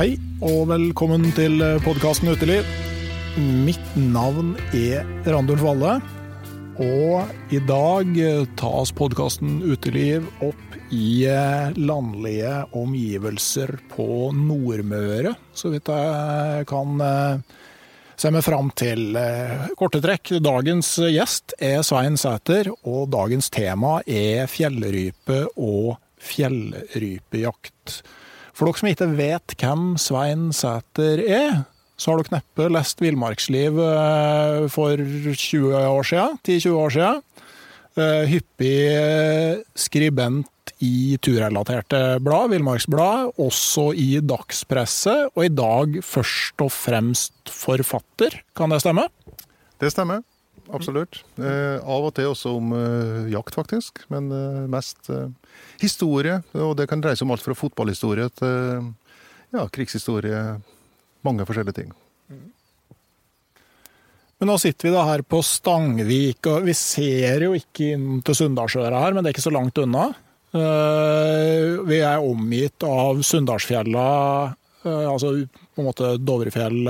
Hei, og velkommen til podkasten Uteliv. Mitt navn er Randulf Valle, og i dag tas podkasten Uteliv opp i landlige omgivelser på Nordmøre, så vidt jeg kan se meg fram til. Korte trekk. Dagens gjest er Svein Sæter, og dagens tema er fjellrype og fjellrypejakt. For dere som ikke vet hvem Svein Sæter er, så har dere neppe lest Villmarksliv for 20 år siden, 10-20 år siden. Hyppig skribent i turrelaterte blad, Villmarksblad, også i dagspresse, og i dag først og fremst forfatter. Kan det stemme? Det stemmer, absolutt. Eh, av og til også om eh, jakt, faktisk. Men eh, mest historie. Og det kan dreie seg om alt fra fotballhistorie til ja, krigshistorie. Mange forskjellige ting. Men nå sitter vi da her på Stangvik, og vi ser jo ikke inn til Sunndalsøra her, men det er ikke så langt unna. Vi er omgitt av Sunndalsfjella, altså på en måte Dovrefjell,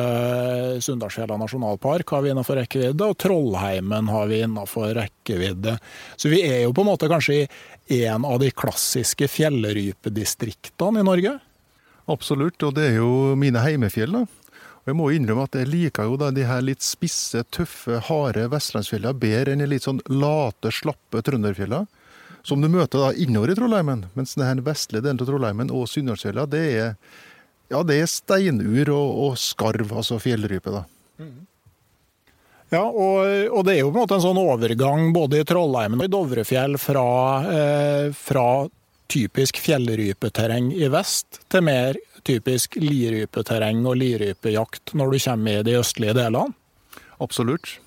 Sunndalsfjella nasjonalpark har vi innenfor rekkevidde, og Trollheimen har vi innenfor rekkevidde. Så vi er jo på en måte kanskje i en av de klassiske fjellrypedistriktene i Norge? Absolutt, og det er jo mine heimefjell. da. Og Jeg må innrømme at jeg liker jo da de her litt spisse, tøffe, harde vestlandsfjellene bedre enn de litt sånn late, slappe trønderfjellene. Som du møter da innover i Trollheimen. Mens den vestlige delen av Trollheimen og Sunndalsfjella, det er ja, det er steinur og, og skarv, altså fjellrype. da. Ja, og, og, det er jo på en måte en sånn overgang både i Trollheimen og i Dovrefjell fra, eh, fra typisk fjellrypeterreng i vest til mer typisk lirypeterreng og lirypejakt når du kommer i de østlige delene? Absolutt.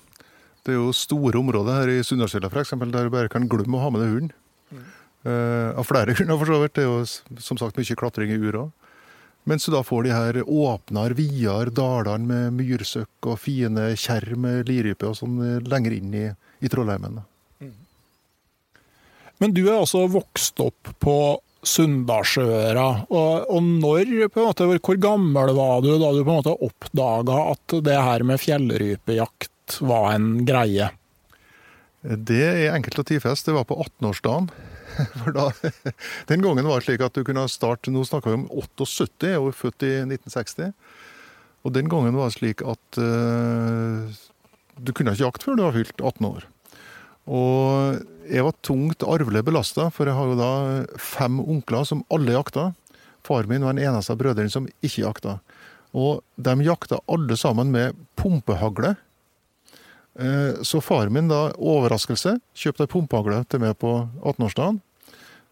Det er jo store områder her i Sunndalsfjella f.eks. der du bare kan glemme å ha med deg hunden. Mm. Uh, av flere grunner, for så vidt. Det er jo som sagt mye klatring i ura. Mens du da får de her åpner, videre dalene med myrsøkk og fine kjerr med lirype og sånn lenger inn i, i Trollheimen. Mm. Men du er altså vokst opp på Sunndalsøra. Og, og når, på en måte, hvor gammel var du da du på en måte oppdaga at det her med fjellrypejakt var en greie? Det er enkelt å tidfeste. Det var på 18-årsdagen. For da, Den gangen var det slik at du kunne starte Nå snakker vi om 78, jeg er født i 1960. Og den gangen var det slik at uh, du kunne ikke jakte før du var fylt 18 år. Og jeg var tungt arvelig belasta, for jeg har jo da fem onkler som alle jakta. Far min var den eneste av brødrene som ikke jakta. Og de jakta alle sammen med pumpehagle. Eh, så faren min, da, overraskelse, kjøpte ei pumpehagle til meg på 18-årsdagen.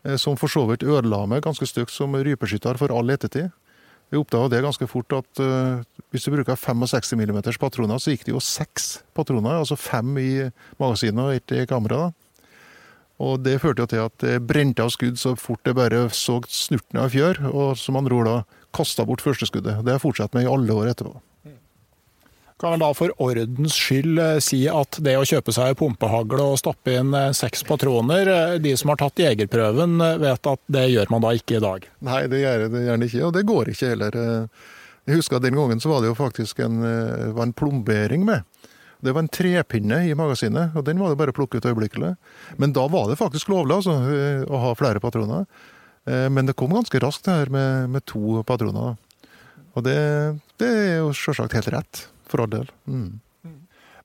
Eh, som for så vidt ødela meg ganske stygt som rypeskytter for all ettertid. Jeg oppdaga det ganske fort at uh, hvis du bruker 65 mm patroner, så gikk det jo seks patroner, altså fem i magasinet og ett i kameraet. Og det førte jo til at det brente av skudd så fort det bare så snurten av fjør, og som andre ord da kasta bort første skuddet. Det har jeg fortsatt med i alle år etterpå. Kan vel da for ordens skyld eh, si at det å kjøpe seg pumpehagle og stappe inn eh, seks patroner, eh, de som har tatt jegerprøven vet at det gjør man da ikke i dag? Nei, det gjør det gjerne ikke, og det går ikke heller. Jeg husker at Den gangen så var det jo faktisk en, en plombering med. Det var en trepinne i magasinet, og den var det bare å plukke ut øyeblikkelig. Men da var det faktisk lovlig altså, å ha flere patroner. Men det kom ganske raskt det her med, med to patroner. Og det, det er jo selvsagt helt rett for all del. Mm.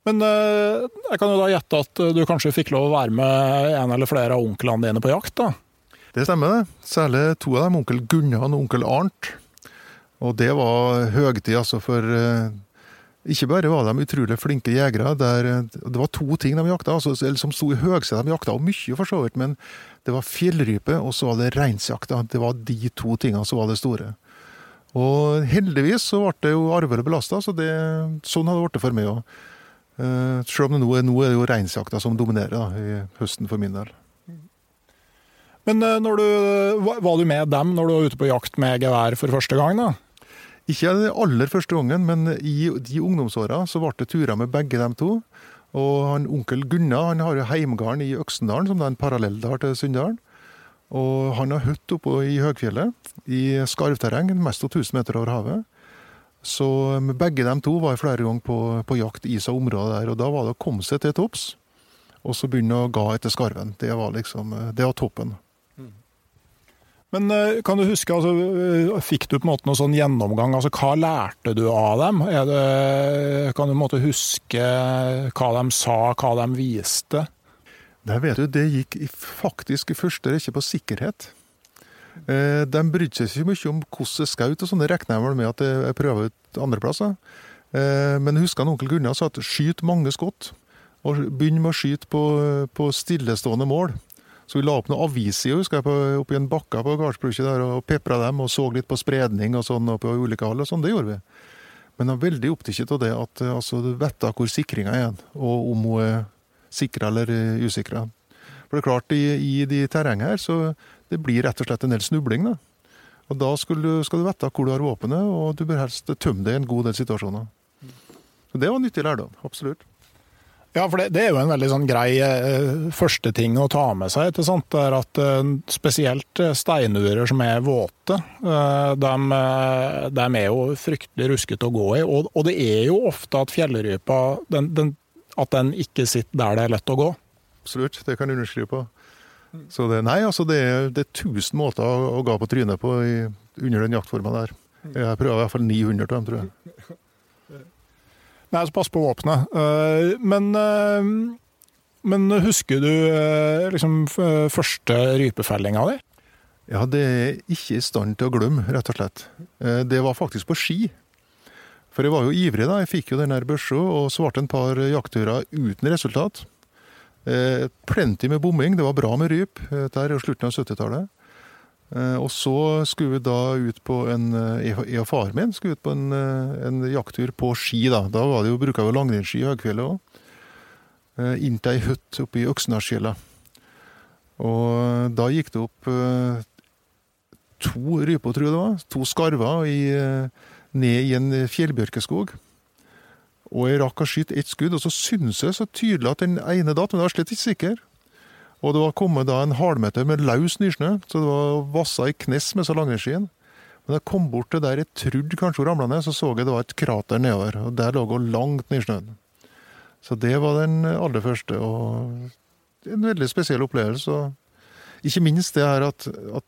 Men eh, jeg kan jo da gjette at du kanskje fikk lov å være med en eller flere av onklene dine på jakt? da? Det stemmer, det. Særlig to av dem, onkel Gunnar og onkel Arnt. Og det var høgtid, altså, for uh, ikke bare var de utrolig flinke jegere. Der, det var to ting de jakta, altså, eller som sto i høgsetet. De jakta og mye, for så vidt, men det var fjellrype og så var det reinsjakta. Det var de to tingene som var det store. Og heldigvis så ble det jo arvelig belasta, så det, sånn har det blitt for meg òg. Uh, selv om det nå, nå er det jo reinsjakta som dominerer da, i høsten for min del. Men uh, du, var du med dem når du var ute på jakt med gevær for første gang? da? Ikke den aller første gangen, men i de ungdomsåra så ble det turer med begge dem to. Og han onkel Gunnar han har jo heimgarden i Øksendalen, som er en parallelldal til Sunndalen. Og han har hytte oppe i høgfjellet, i skarvterreng, mest av 1000 meter over havet. Så begge de to var flere ganger på, på jakt i seg området der. Og da var det å komme seg til topps, og så begynne å ga etter skarven. Det var liksom, det var toppen. Men eh, kan du huske, altså, eh, fikk du på en måte noen sånn gjennomgang? altså Hva lærte du av dem? Det, kan du på en måte huske hva de sa, hva de viste? Nei, vet du, Det gikk faktisk i første rekke på sikkerhet. Eh, de brydde seg ikke mye om hvordan det skjøt, og sånn, det regner jeg med at jeg prøver ut andreplasser. Eh, men husker han onkel Gunnar sa at skyt mange skudd, og begynn med å skyte på, på stillestående mål. Så vi la opp noen aviser husker jeg, oppi en bakke på gardsbruket der, og pepra dem og så litt på spredning og sånn på ulike hall. og sånn, Det gjorde vi. Men jeg er veldig opptatt av det at altså, du vet da hvor sikringa er, og om hun er sikra eller eh, usikra. For det er klart, i, i de terrengene her, så det blir rett og slett en del snubling. da. Og da skal du, skal du vite hvor du har våpenet, og du bør helst tømme det i en god del situasjoner. Så det var nyttig lærdom, absolutt. Ja, for det, det, er jo en veldig sånn grei eh, første ting å ta med seg. ikke sant? Det er at eh, Spesielt eh, steinurer som er våte, eh, de, eh, de, er jo fryktelig ruskete å gå i. Og, og, det er jo ofte at fjellrypa den, den at den ikke sitter der det er lett å gå. Absolutt, det kan jeg underskrive på. Så det, nei, altså det er, det er tusen måter å, å gå på trynet på i, under den jaktforma der. Jeg prøver i hvert fall 900 av dem, tror jeg. Nei, så pass på våpenet. Eh, men, eh, men husker du eh, liksom første rypefellinga di? Ja, det er ikke i stand til å glemme, rett og slett. Det var faktisk på ski. For jeg var jo ivrig, da. Jeg fikk jo den der børsa og svarte en par jaktturer uten resultat. Eh, plenty med bomming. Det var bra med ryp. Dette er jo slutten av 70-tallet. Eh, og så skulle vi da ut på en eh, Jeg og faren min skulle ut på en, eh, en jakttur på ski, da. Da var det jo, bruka vi langrennsski i høgfjellet òg. Eh, inn til ei hytte oppe i Øksnasfjella. Og da gikk det opp eh, to ryper, tror jeg det var. To skarver i ned i en fjellbjørkeskog. Og jeg rakk å skyte ett skudd, og så syntes jeg så tydelig at den ene datt, men jeg var slett ikke sikker. Og det var kommet da en halvmeter med løs nysnø, så det var vassa i knes med så langrennsskien. Men da jeg kom bort til der jeg trodde kanskje hun ramla ned, så så jeg det var et krater nedover. Og der lå hun langt ned i snøen. Så det var den aller første, og en veldig spesiell opplevelse. Og ikke minst det her at, at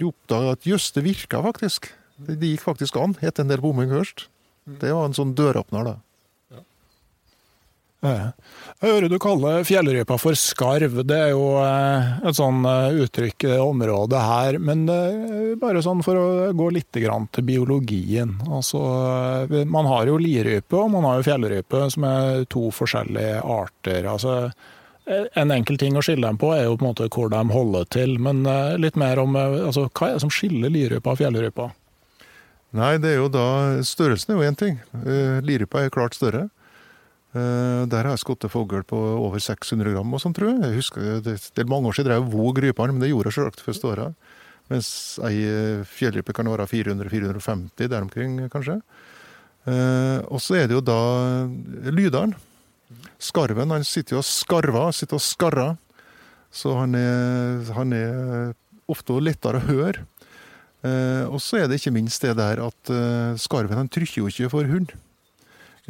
de oppdaga at jøss, det virka faktisk. Det, gikk faktisk an. Het en del bomming først. Det var en sånn døråpner, da. Jeg hører du kaller fjellrypa for skarv. Det er jo eh, et sånn eh, uttrykk i det området her. Men eh, bare sånn for å gå litt til biologien. Altså, man har jo lirype og man har jo fjellrype, som er to forskjellige arter. Altså, en enkel ting å skille dem på er jo på en måte hvor de holder til. Men litt mer om altså, hva er det som skiller lirypa og fjellrypa? Nei, det er jo da Størrelsen er jo én ting. Lirepa er klart større. Uh, der har jeg skutt fugl på over 600 gram og sånn, tror jeg. jeg husker, det, er mange år siden jeg våg rypene, men det gjorde jeg sjølsagt første året. Mens ei eh, fjellrype kan være 400-450 der omkring, kanskje. Og så er det jo da lyderen. Skarven han sitter jo og skarver, sitter og skarrer. Så han er, han er ofte lettere å høre. Uh, og så er det ikke minst det der at skarven han trykker jo ikke for hund.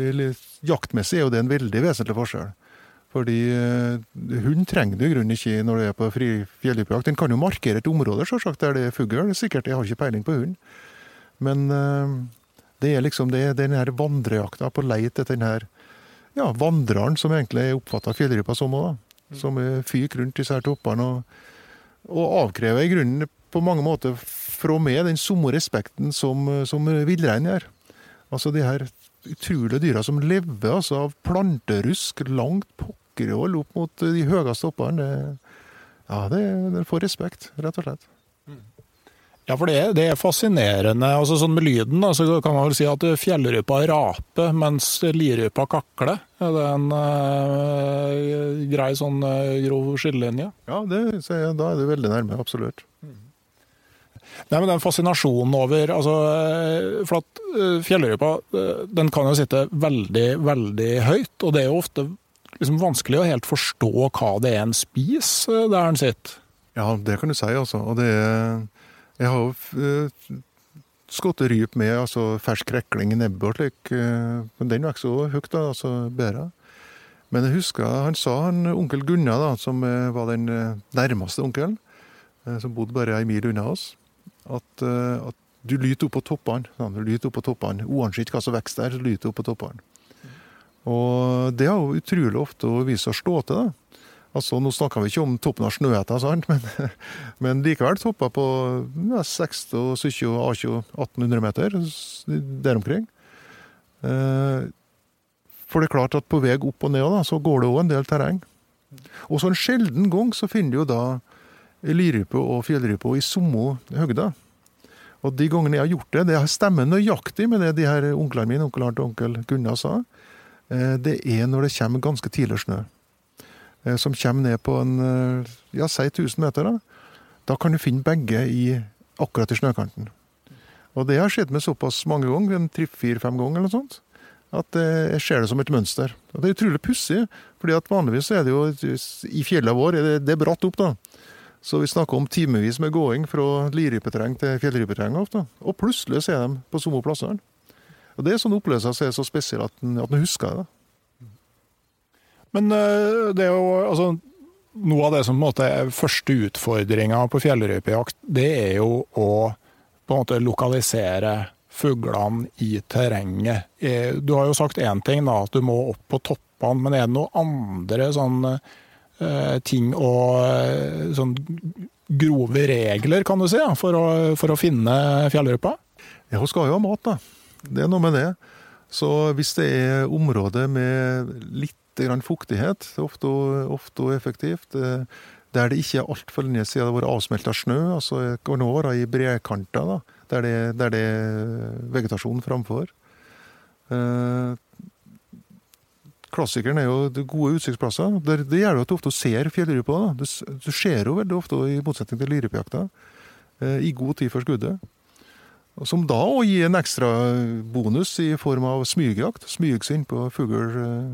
Eller, Jaktmessig er jo det en veldig vesentlig forskjell. Fordi uh, hund trenger du i grunnen ikke når du er på fri fjellrypejakt. Den kan jo markere et område selvsagt, der det er fugl. Sikkert, jeg har ikke peiling på hund. Men uh, det er liksom det, den her vandrejakta på leit etter den her ja, vandreren som egentlig er oppfatta fjellrypa som òg. Som fyker rundt disse her toppene og, og avkrever i grunnen på mange måter fra meg den samme respekten som, som villreinen gjør. Altså de her utrolige dyra som lever altså, av planterusk langt pokkerhold opp mot de høyeste hoppene. Ja, det, det får respekt, rett og slett. Ja, for det, det er fascinerende. altså sånn Med lyden da, så kan man vel si at fjellrypa raper, mens lirypa kakler. Er det en øh, grei sånn øh, grov skillelinje? Ja, det, da er det veldig nærme. Absolutt. Mm. Nei, men den fascinasjonen over altså, eh, For at eh, fjellrypa eh, den kan jo sitte veldig, veldig høyt. Og det er jo ofte liksom vanskelig å helt forstå hva det er en spiser der den sitter. Ja, det kan du si, altså. Og det er Jeg har jo skutt ryp med altså, fersk rekling i nebbet og slik. Men den vokser så høyt, da. Altså bedre. Men jeg husker han sa, han onkel Gunnar, da, som var den nærmeste onkelen, som bodde bare ei mil unna oss at, uh, at du lyter opp på toppene. Sånn, du lyter opp på toppene. Uansett hva som vokser der, så lyter du opp på toppene. Og det har jo utrolig ofte vist seg å slå til. da. Altså, Nå snakker vi ikke om toppen av Snøhetta. Men, men likevel topper på ja, 60, 70, 80, 1800 meter der omkring. Eh, for det er klart at på vei opp og ned da, så går det òg en del terreng. Og så en sjelden gang så finner du jo da lirype og fjellrype i samme høgda. Og de gangene jeg har gjort det, det stemmer nøyaktig med det de her onklene mine, onkel Arnt og onkel Gunnar sa, eh, det er når det kommer ganske tidlig snø. Eh, som kommer ned på en eh, ja, si 1000 meter. Da. da kan du finne begge i, akkurat i snøkanten. Og det har skjedd med såpass mange ganger, en tre-fire-fem ganger eller noe sånt, at jeg ser det som et mønster. Og det er utrolig pussig, fordi at vanligvis er det jo i fjellene våre, det, det er bratt opp, da. Så vi snakker om timevis med gåing fra lirypeterreng til fjellrypeterreng ofte. Og plutselig så er de på samme plassene. Og Det er sånne opplevelser som er så spesielle at en, husker det. Men eh, det er jo altså Noe av det som på en måte er første utfordringa på fjellrypejakt, det er jo å på en måte lokalisere fuglene i terrenget. Eh, du har jo sagt én ting, da, at du må opp på toppene. Men er det noen andre sånn Eh, ting og eh, sånn grove regler, kan du si, for å, for å finne fjellrypa? Ja, hun skal jo ha mat, da. Det er noe med det. Så hvis det er områder med litt fuktighet, ofte, ofte effektivt, eh, der det ikke er altfor lenge siden det har vært avsmelta snø, altså være i brekanter, der der det er vegetasjon framfor. Klassikeren er jo de gode utsiktsplasser. Det, det gjør jo at du ofte ser fjellrypa. Du, du ser jo veldig ofte, i motsetning til lirypejakta, eh, i god tid før skuddet. Som da òg gir en ekstra bonus i form av smygjakt. Smyge seg innpå fugl eh,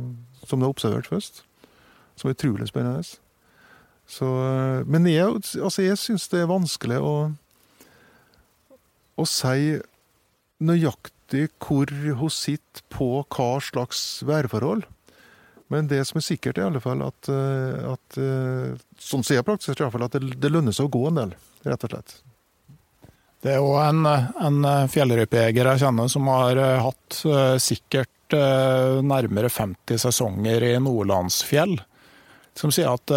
som du har observert først. Som er utrolig spennende. Så, eh, men jeg, altså jeg syns det er vanskelig å, å si nøyaktig hvor hun sitter på hva slags værforhold. Men det som er sikkert, er i alle fall at, eh, at eh, sånn som jeg i alle fall, at det, det lønner seg å gå en del, rett og slett. Det er jo en, en fjellrypejeger jeg kjenner som har eh, hatt sikkert nærmere 50 sesonger i nordlandsfjell. Som sier at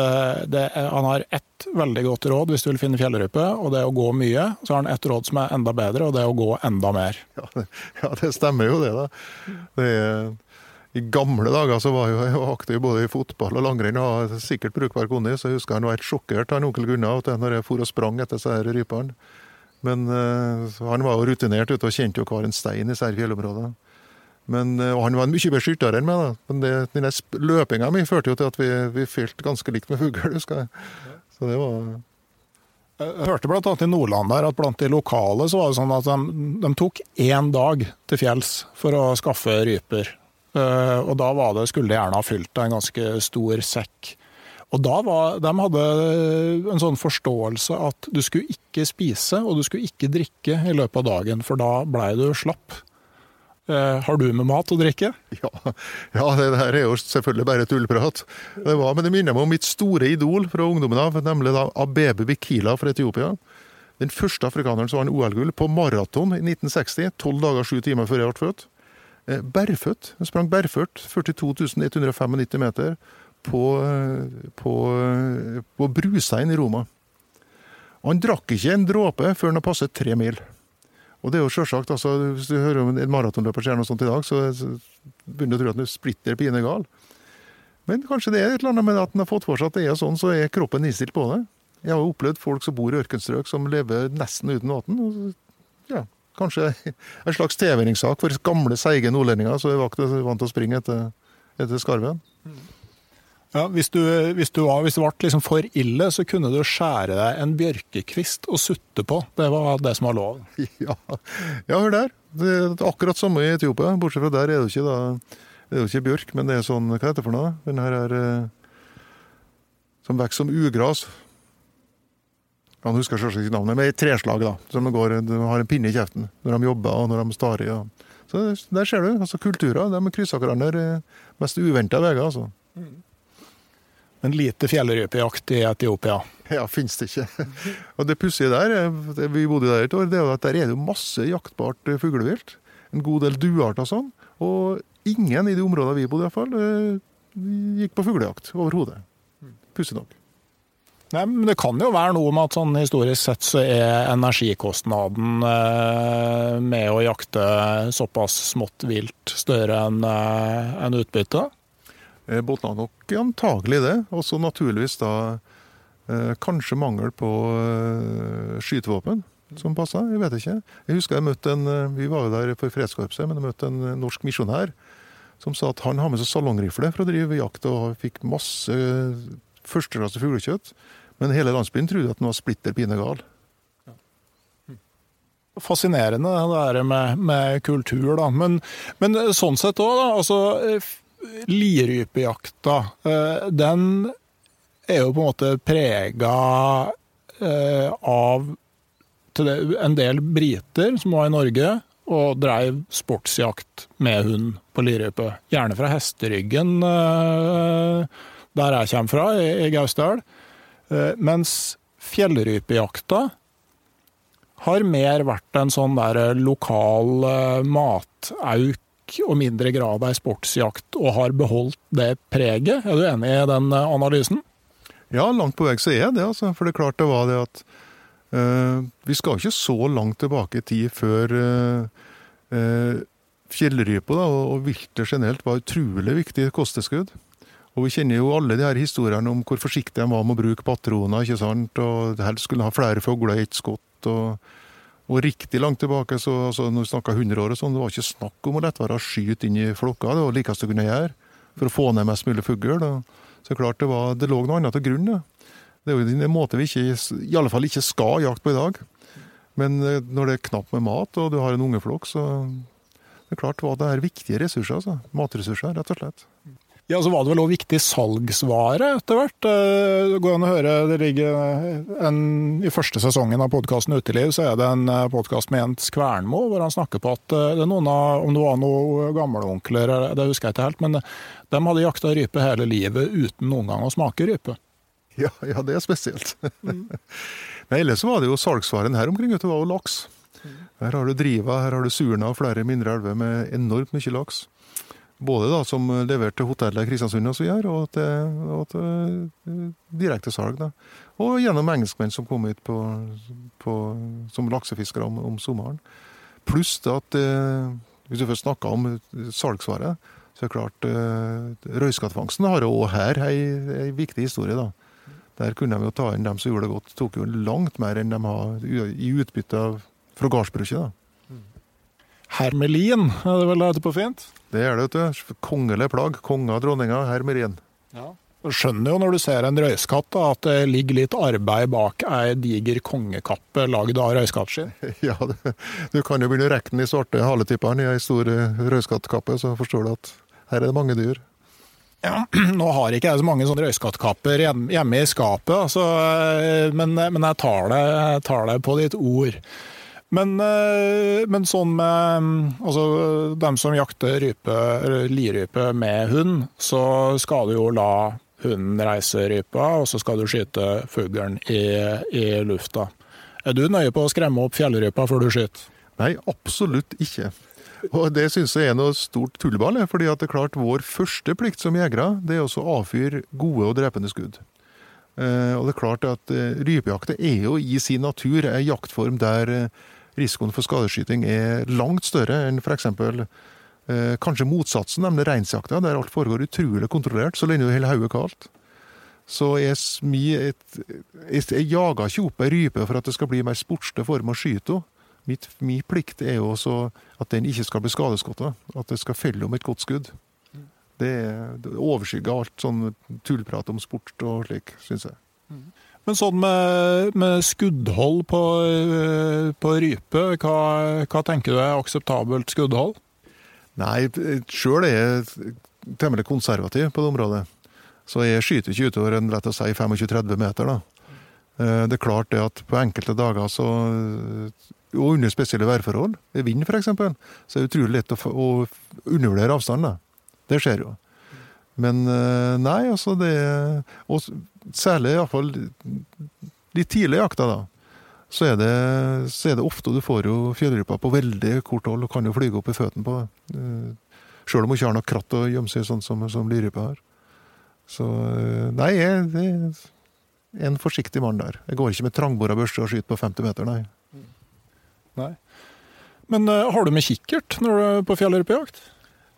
det er, han har ett veldig godt råd hvis du vil finne fjellrype, og det er å gå mye. Så har han ett råd som er enda bedre, og det er å gå enda mer. Ja, det, ja, det stemmer jo det, da. Det er, I gamle dager så var jeg jo aktiv både i fotball og langrenn og har sikkert brukbar. Så jeg husker han var helt sjokkert, han onkel Gunnar, når jeg for og sprang etter disse rypene. Men eh, han var jo rutinert ute og kjente jo hver en stein i disse fjellområdene. Men, eh, og han var mye bedre skytter enn meg, da. Men det, denne løpinga mi førte jo til at vi, vi fylte ganske likt med fugl, husker jeg. Så det var Jeg hørte annet i Nordland der at blant de lokale så var det sånn at de, de tok én dag til fjells for å skaffe ryper. Eh, og da det, skulle de gjerne ha fylt en ganske stor sekk. Og da var, de hadde en sånn forståelse at du skulle ikke spise og du skulle ikke drikke i løpet av dagen, for da blei du slapp. Eh, har du med mat og drikke? Ja, ja det her er jo selvfølgelig bare tullprat. Det var, men det minner meg om mitt store idol fra ungdommen av, nemlig da Abebe Bikila fra Etiopia. Den første afrikaneren som vant OL-gull på maraton i 1960, tolv dager sju timer før jeg ble født. Eh, Bærføtt. Han sprang bærført 42 195 meter, på, eh, på, eh, på Brusein i Roma. Og han drakk ikke en dråpe før han har passet tre mil. Og det er jo selvsagt, altså, Hvis du hører om en maratonløper skjer noe sånt i dag, så begynner du å tro at du splitter pine gal. Men kanskje det er et eller annet med at han har fått for seg at det er sånn, så er kroppen innstilt på det. Jeg har jo opplevd folk som bor i ørkenstrøk som lever nesten uten vann. Kanskje en slags TV-ringsak for gamle, seige nordlendinger som er vant til vant til å springe etter, etter skarven. Ja, hvis, du, hvis, du var, hvis det ble liksom for ille, så kunne du skjære deg en bjørkekvist og sutte på. Det var det som var lov. Ja, ja hør der. Det er akkurat samme i Etiopia. Bortsett fra der er det ikke, da, er det ikke bjørk, men det er sånn Hva heter det for noe? Den her er eh, Som vokser som ugras. Han husker selvsagt ikke navnet, men i treslag, da. Som går, de har en pinne i kjeften når de jobber og når de starer. Ja. Så der ser du. altså Kulturer de krysser hverandre eh, mest uventa veier. altså. Men lite fjellrypejakt i Etiopia. Ja, finnes det ikke. Og det pussige der, eh, vi bodde der et år, det er at der er det jo masse jaktbart eh, fuglevilt. En god del duearter og sånn. Og ingen i de områdene vi bodde i hvert fall, gikk på fuglejakt overhodet. Pussig nok. Nei, men Det kan jo være noe med at sånn historisk sett så er energikostnaden eh, med å jakte såpass smått vilt større enn eh, enn utbyttet. Eh, Båtene nok antagelig det. Og så naturligvis da eh, kanskje mangel på eh, skytevåpen som passa. Jeg vet ikke. Jeg husker jeg møtte en eh, Vi var jo der for Fredskorpset, men jeg møtte en norsk misjonær som sa at han har med seg salongrifle for å drive jakt, og fikk masse førsteklasse fuglekjøtt. Men hele landsbyen trodde at han var splitter pine gal. Fascinerende det der med, med kultur, da. Men, men sånn sett òg, da. Altså, eh, lirypejakta, eh, den er jo på en måte prega eh, av en del briter som var i Norge og dreiv sportsjakt med hund på lirype. Gjerne fra Hesteryggen, der jeg kommer fra, i Gausdal. Eh, mens fjellrypejakta har mer vært en sånn der lokal eh, matauk og mindre grad ei sportsjakt, og har beholdt det preget. Er du enig i den eh, analysen? Ja, langt på vei så er jeg det, altså. For det er var det at uh, Vi skal ikke så langt tilbake i tid før uh, fjellrypa og, og viltet generelt var utrolig viktig kosttilskudd. Og vi kjenner jo alle de her historiene om hvor forsiktige de var med å bruke patroner, ikke sant, og helst skulle ha flere fugler i ett skott. og og riktig langt tilbake, så altså, når vi snakka 100 år og sånn, det var ikke snakk om å å skyte inn i flokka. Det var det likeste du kunne gjøre for å få ned mest mulig fugl. Så klart det, var, det lå noe annet til grunn. Da. Det er jo en måte vi ikke, i alle fall ikke skal jakte på i dag. Men eh, når det er knapt med mat, og du har en ungeflokk, så det er klart var det er viktige ressurser. altså. Matressurser, rett og slett. Ja, så var det vel òg viktig salgsvare etter hvert. Eh, det går an å høre det ligger en, I første sesongen av podkasten Uteliv så er det en eh, podkast med Jens Kvernmo hvor han snakker på at eh, det er noen av, om det var noen gamleonkler, det husker jeg ikke helt, men de hadde jakta rype hele livet uten noen gang å smake rype. Ja, ja det er spesielt. Mm. Men Ellers var det jo salgsvaren her omkring. Det var jo laks. Her har du Driva, her har du Surna og flere mindre elver med enormt mye laks. Både da som levert til hotellet Kristiansund og så videre, og til, og til eh, direktesalg. da. Og gjennom engelskmenn som kom hit på, på, som laksefiskere om, om sommeren. Pluss at eh, hvis du først snakker om salgsvaret, så er det klart eh, Røyskattfangsten har òg her ei, viktig historie. da. Der kunne de jo ta inn dem som gjorde det godt. Tok jo langt mer enn de har i utbytte fra gardsbruket. Hermelin, er det vel det heter på fint? Det er det, vet du. Kongelig plagg. Konga, dronninga, hermelin. Ja. Du skjønner jo når du ser en røyskatt at det ligger litt arbeid bak ei diger kongekappe lagd av røyskattskinn. Ja, du, du, kan jo begynne å rekke den i svarte haletippene i ei stor eh, røyskattkappe, så forstår du at her er det mange dyr. Ja, Nå har ikke jeg så mange sånne røyskattkapper hjemme i skapet, altså, eh, men, men, jeg tar det på ditt ord. Men, eh, men, sånn med altså, dem som jakter rype, lirype med hund, så skal du jo la hunden reise rypa, og så skal du skyte fuglen i, i, lufta. Er du nøye på å skremme opp fjellrypa før du skyter? Nei, absolutt ikke. Og Det syns jeg er noe stort tullball. fordi det er klart vår første plikt som jegere det er å avfyre gode og drepende skudd. Eh, og det er klart at eh, er jo i sin natur en jaktform der risikoen for skadeskyting er langt større enn f.eks. Eh, kanskje motsatsen, nemlig reinsjakta, der alt foregår utrolig kontrollert så lenge du holder hodet kaldt. Så jeg, jeg, jeg jager ikke opp ei rype for at det skal bli mer sportslig form å skyte henne. Min plikt er jo også at den ikke skal bli skadeskutt. At det skal felle om et godt skudd. Det, overskygger alt sånn tullprat om sport og slik, syns jeg. Men sånn med, med skuddhold på, eh, på rype, hva, hva, tenker du er akseptabelt skuddhold? Nei, sjøl er jeg temmelig konservativ på det området. Så jeg skyter ikke utover en lett å si 25-30 meter. da. Eh, det er klart det at på enkelte dager så Og under spesielle værforhold, ved vind f.eks., så er det utrolig lett å, å undervurdere avstanden. Det skjer jo. Men eh, nei, altså det Og særlig iallfall de tidlige jakta, da. Så er, det, så er det ofte du får jo fjellrypa på veldig kort hold og kan jo flyge opp i føttene på det. Eh, Sjøl om hun ikke har noe kratt å gjemme seg sånn som, som lirypa har. Så eh, nei, jeg, jeg er en forsiktig mann der. Jeg går ikke med trangbora børste og skyter på 50 meter, nei. Nei. Men uh, har du med kikkert når du er på fjellrypejakt?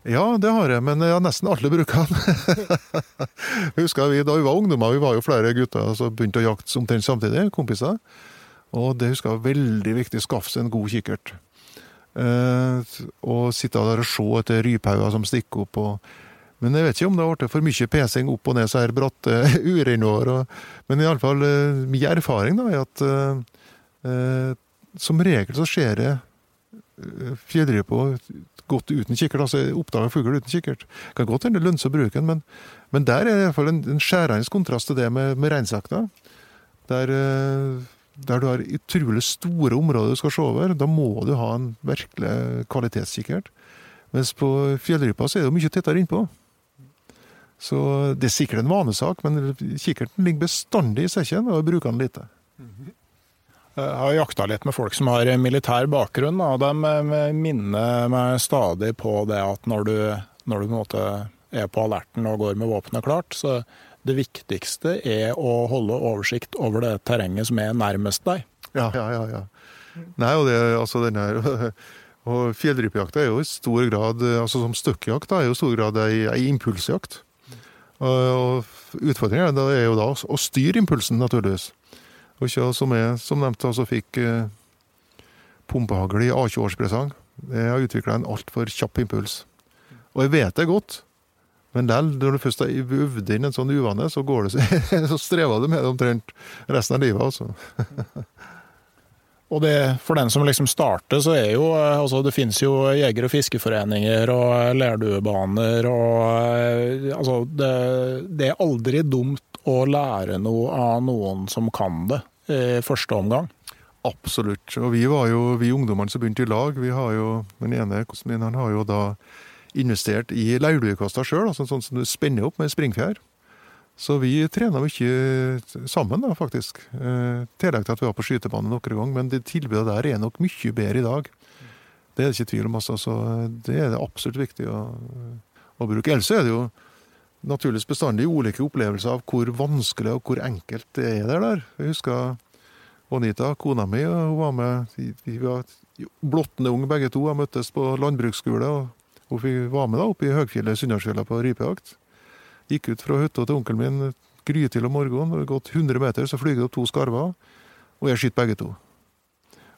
Ja, det har jeg, men jeg har nesten alle bruker den. Husker vi, Da vi var ungdommer, vi var jo flere gutter som begynte å jakte omtrent samtidig, kompiser. Og det husker jeg var veldig viktig skaffe seg en god kikkert. Eh, og sitte der og se etter ryphauger som stikker opp. Og, men jeg vet ikke om det har blitt for mye pesing opp og ned så her bratte urenår. Men iallfall eh, min erfaring da, er at eh, eh, som regel så skjer det eh, fjellrypa godt uten kikkert. altså Oppdaga fugl uten kikkert. Kan godt hende det lønner seg å bruke den, men, men, der er det i hvert fall en, en skjærende kontrast til det med, med reinsjakta. Der, eh, der, du har utrolig store områder du skal se over. Da må du ha en virkelig kvalitetskikkert. Mens på fjellrypa så er det mye tettere innpå. Så det er sikkert en vanesak, men kikkerten ligger bestandig i sekken, og jeg bruker den lite. Mm -hmm. Jeg har jakta litt med folk som har militær bakgrunn, og de minner meg stadig på det at når du, når du på er på alerten og går med våpenet klart, så det viktigste er å holde oversikt over det terrenget som er nærmest deg. Ja, ja, ja. ja. Nei, og det, altså den her, og Fjellrypejakta er jo i stor grad, altså som støkkjakt, er jo i stor grad ei, ei impulsjakt. Og, Utfordringen er jo da å styre impulsen, naturligvis. Og ikke som jeg, som nevnt, altså fikk eh, pumpehagl i A20-årspresang. Jeg har utvikla en altfor kjapp impuls. Og jeg vet det godt, men lell, når du først har øvd inn en sånn uvane, så går det så, strever du med det omtrent resten av livet, altså. Og det, for den som liksom starter, så er jo altså Det finnes jo jeger- og fiskeforeninger og lerduebaner og Altså, det, det er aldri dumt å lære noe av noen som kan det i første omgang. Absolutt. Og vi var jo, vi ungdommene som begynte i lag, vi har jo Den ene min han har jo da investert i leirduekasta sjøl, altså sånn som du spenner opp med springfjær. Så vi trena mye sammen, da, faktisk. I tillegg til at vi var på skytebanen noen ganger. Men det tilbudet der er nok mye bedre i dag. Det er det ikke tvil om, altså. Så det er det absolutt viktig å, å bruke. Ellers er det jo naturligvis bestandig ulike opplevelser av hvor vanskelig og hvor enkelt det er der. der. Jeg husker Anita, kona mi, hun var med Vi var blottende unge begge to. og møttes på landbruksskole. og Hun var med da oppe i høgfjellet Sunndalsfjella på rypejakt. Gikk ut fra hytta til onkelen min grytidlig om morgenen. og Gått 100 meter, så flyr det opp to skarver, og jeg skyter begge to.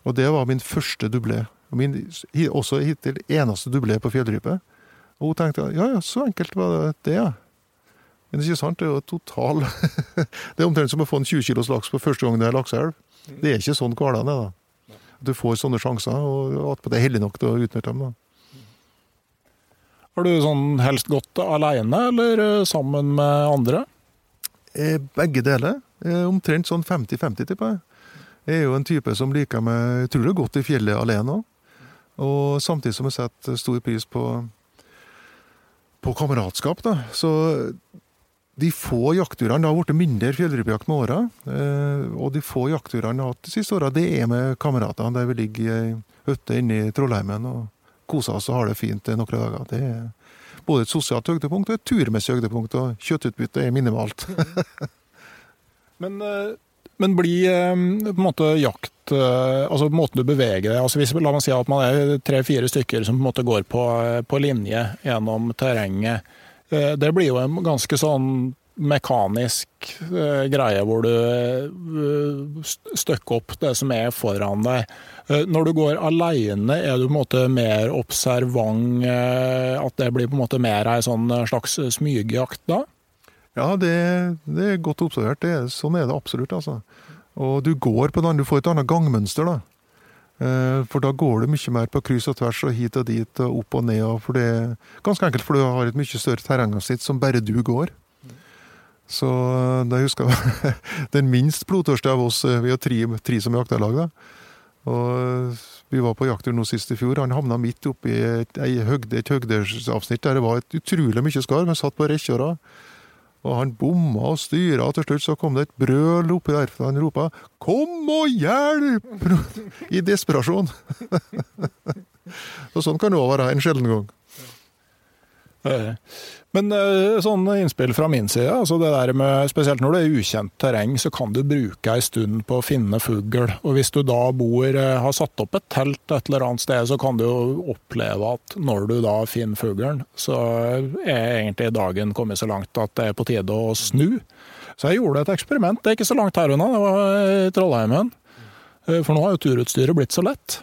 Og det var min første dublé. Min også hittil eneste dublé på fjellrype. Og hun tenkte ja ja, så enkelt var det, det ja. Men det er ikke sant, det er jo total Det er omtrent som å få en 20 kilos laks på første gang det er lakseelv. Det er ikke sånn hverdagen er, da. Du får sånne sjanser, og at det er heldig nok til å utnytte dem. da. Har du sånn helst gått alene eller eh, sammen med andre? Eh, begge deler. Eh, omtrent sånn 50-50, tipper jeg. Jeg er jo en type som liker meg Jeg tror det er godt i fjellet alene òg. Og samtidig som jeg setter stor pris på, på kameratskap, da. Så de få jaktturene har blitt mindre fjellrypejakt med åra. Og de få jaktturene jeg har hatt de siste åra, det er med kameratene der vi ligger i ei hytte inne i Trollheimen. og koser oss og har det fint noen dager. Det er både et sosialt høydepunkt og et turmessig høydepunkt, og kjøttutbyttet er minimalt. men, men blir på en måte jakt altså måten du beveger deg altså hvis, La meg si at man er tre-fire stykker som på en måte går på, på linje gjennom terrenget. Det blir jo en ganske sånn mekanisk uh, greie hvor du uh, støkker opp det som er foran deg. Når du går alene, er du på en måte mer observant? at det blir på en måte mer ei sånn slags smygjakt da? Ja, det, det er godt observert. Det, sånn er det absolutt. altså. Og du går på den, du får et annet gangmønster. da. For da går du mye mer på kryss og tvers og hit og dit og opp og ned. For det er ganske enkelt for du har et mye større terrengsnitt som bare du går. Så da husker jeg den minst blodtørste av oss, vi er tre, tre som jakterlag, da. Og vi var på jakttur nå sist i fjor. Han havna midt oppi et, høgde, et høgdeavsnitt der det var et utrolig mye skarv. Han satt på rekkjøra. Og han bomma og styra, og til slutt så kom det et brøl oppi der. For han ropa 'Kom og hjelp!' i desperasjon. og sånn kan det òg være en sjelden gang. Men sånn innspill fra min side, altså det der med, spesielt når det er ukjent terreng, så kan du bruke ei stund på å finne fugl. Og hvis du da bor, har satt opp et telt et eller annet sted, så kan du jo oppleve at når du da finner fuglen, så er egentlig dagen kommet så langt at det er på tide å snu. Så jeg gjorde et eksperiment, det er ikke så langt her unna, det var i Trollheimen. For nå har jo turutstyret blitt så lett.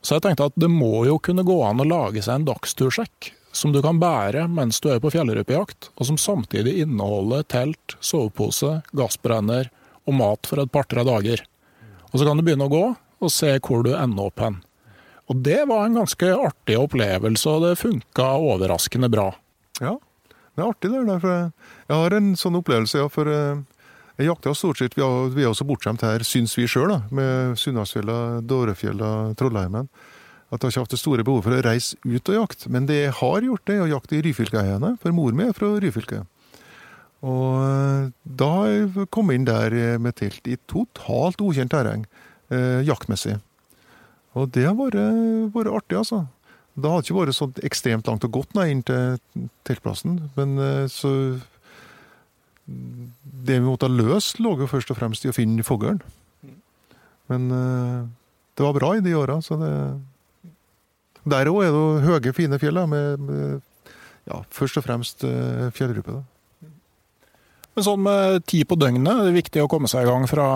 Så jeg tenkte at det må jo kunne gå an å lage seg en dagstursjekk som du kan bære mens du er på fjellrypejakt, og som samtidig inneholder telt, sovepose, gassbrenner og mat for et par-tre dager. Og så kan du begynne å gå og se hvor du ender opp hen. Og det var en ganske artig opplevelse, og det funka overraskende bra. Ja, det er artig det der. Jeg har en sånn opplevelse, ja. For jeg jakter stort sett Vi er også bortskjemt her, syns vi sjøl, med Sunndalsfjella, Dårefjella, Trollheimen at jeg har ikke hatt det store behovet for å reise ut og jakte. Men det jeg har gjort, det er å jakte i Ryfylkeeiene, for mor mi er fra Ryfylke. Og da har jeg kommet inn der med telt i totalt ukjent terreng, eh, jaktmessig. Og det har vært, vært artig, altså. Det hadde ikke vært så ekstremt langt og godt nei, inn til teltplassen, men så Det vi måtte ha løst, lå jo først og fremst i å finne fuglen. Men det var bra i de åra, så det der òg er det høye, fine fjell, med, med ja, først og fremst uh, fjellrype. Men sånn med tid på døgnet, er det viktig å komme seg i gang fra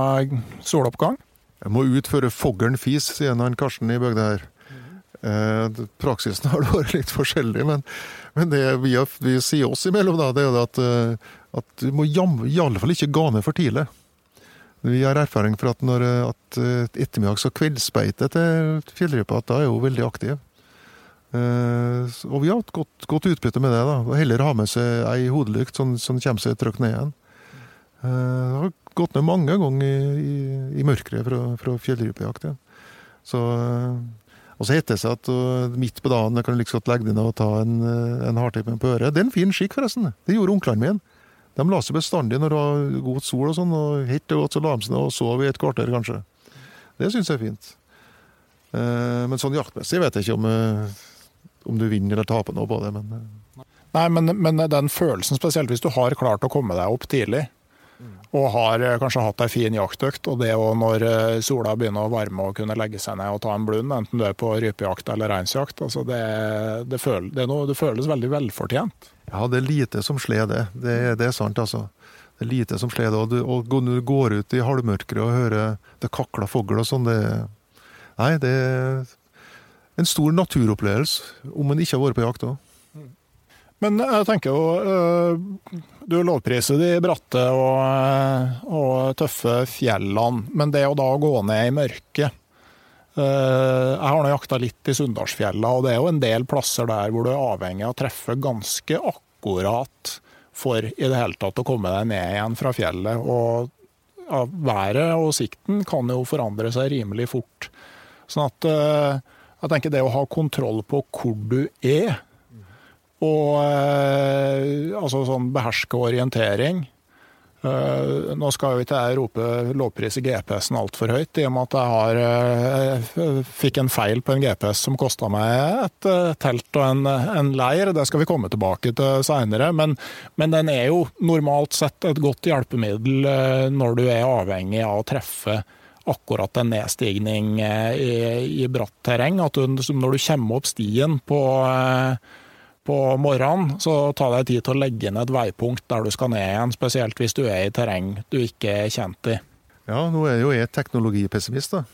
soloppgang? Jeg må ut før foglen fis, sier han Karsten i bygda her. Eh, praksisen har vært litt forskjellig, men, men det vi, vi, sier oss imellom, da, det er at, at du må i alle fall ikke gå ned for tidlig. Vi har erfaring for at når at ettermiddags- og kveldsbeite til fjellrypa da er hun veldig aktiv. Og vi har hatt godt, godt, utbytte med det. da, og Heller ha med seg ei hodelykt som, sånn kommer seg trygt ned igjen. Det har gått ned mange ganger i, i, i mørket fra, fra fjellrypejakt. Ja. Så og så heter det seg at midt på dagen kan du like godt legge deg ned og ta en, en hardtippe på øret. Det er en fin skikk, forresten. Det gjorde onklene mine. De la seg bestandig når det var god sol og sånn, og helt til godt så la de seg ned og sov i et kvarter, kanskje. Det syns jeg er fint. Men sånn jaktmessig vet jeg ikke om, om du vinner eller taper noe på det, men uh. Nei, men, men, den følelsen, spesielt hvis du har klart å komme deg opp tidlig, og har eh, kanskje hatt ei en fin jaktøkt. Og det å når eh, sola begynner å varme og kunne legge seg ned og ta en blund, enten du er på rypejakt eller reinsjakt, altså det, det, føl, det, noe, det, føles veldig velfortjent. Ja, det er lite som slår det. Det, det er sant, altså. Det er lite som slår det. Og, du, og når du går ut i halvmørket og hører det kakler fugl og sånn, det Nei, det en stor naturopplevelse, om en ikke har vært på jakt òg. Men jeg tenker jo eh, Du lovpriser de bratte og, eh, og, tøffe fjellene, men det å da gå ned i mørket eh, Jeg har nå jakta litt i Sunndalsfjella, og det er jo en del plasser der hvor du er avhengig av å treffe ganske akkurat for i det hele tatt å komme deg ned igjen fra fjellet. Og været og sikten kan jo forandre seg rimelig fort. Sånn at jeg tenker det å ha kontroll på hvor du er, og eh, altså sånn beherske orientering. Uh, nå skal jo ikke jeg rope lovpris i GPS-en altfor høyt, i og med at jeg har, uh, fikk en feil på en GPS som kosta meg et telt og en, en, leir. Det skal vi komme tilbake til seinere. Men, men, den er jo normalt sett et godt hjelpemiddel når du er avhengig av å treffe akkurat en nedstigning i, i bratt terreng. At du, når du kommer opp stien på på morgenen, så ta deg tid til å legge inn et veipunkt der du skal ned igjen, spesielt hvis du er i terreng du ikke er kjent i. Ja, nå er jo jeg teknologipessimist, da.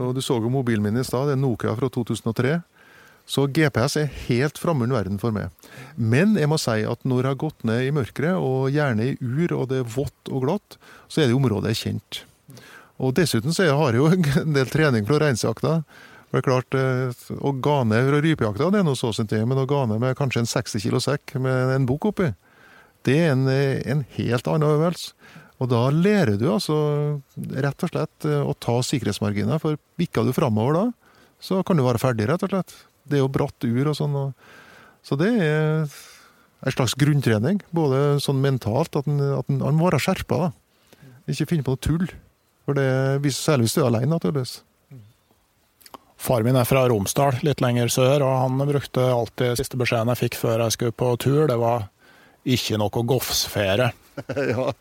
Og du så jo mobilen min i stad, det er Nokia fra 2003. Så GPS er helt fremmed verden for meg. Men jeg må si at når jeg har gått ned i mørket, og gjerne i ur, og det er vått og glatt, så er det området kjent. Og dessuten så har jeg jo en del trening fra reinsjakta. Det er klart, eh, Å ga ned fra rypejakta det er noe så sin ting, men å ga ned med kanskje en 60 kilo sekk med en bok oppi, det er en, eh, en helt annen øvelse. Og da lærer du altså rett og slett eh, å ta sikkerhetsmarginer, for bikker du framover da, så kan du være ferdig, rett og slett. Det er jo bratt ur og sånn. Så det er en slags grunntrening, både sånn mentalt, at en må være skjerpa. da. Ikke finne på noe tull. For det, Særlig hvis du er alene, naturligvis. Far min er fra Romsdal, litt lenger sør, og han brukte alltid siste beskjeden jeg fikk før jeg skulle på tur, det var 'ikke noe gofsfere'. ja,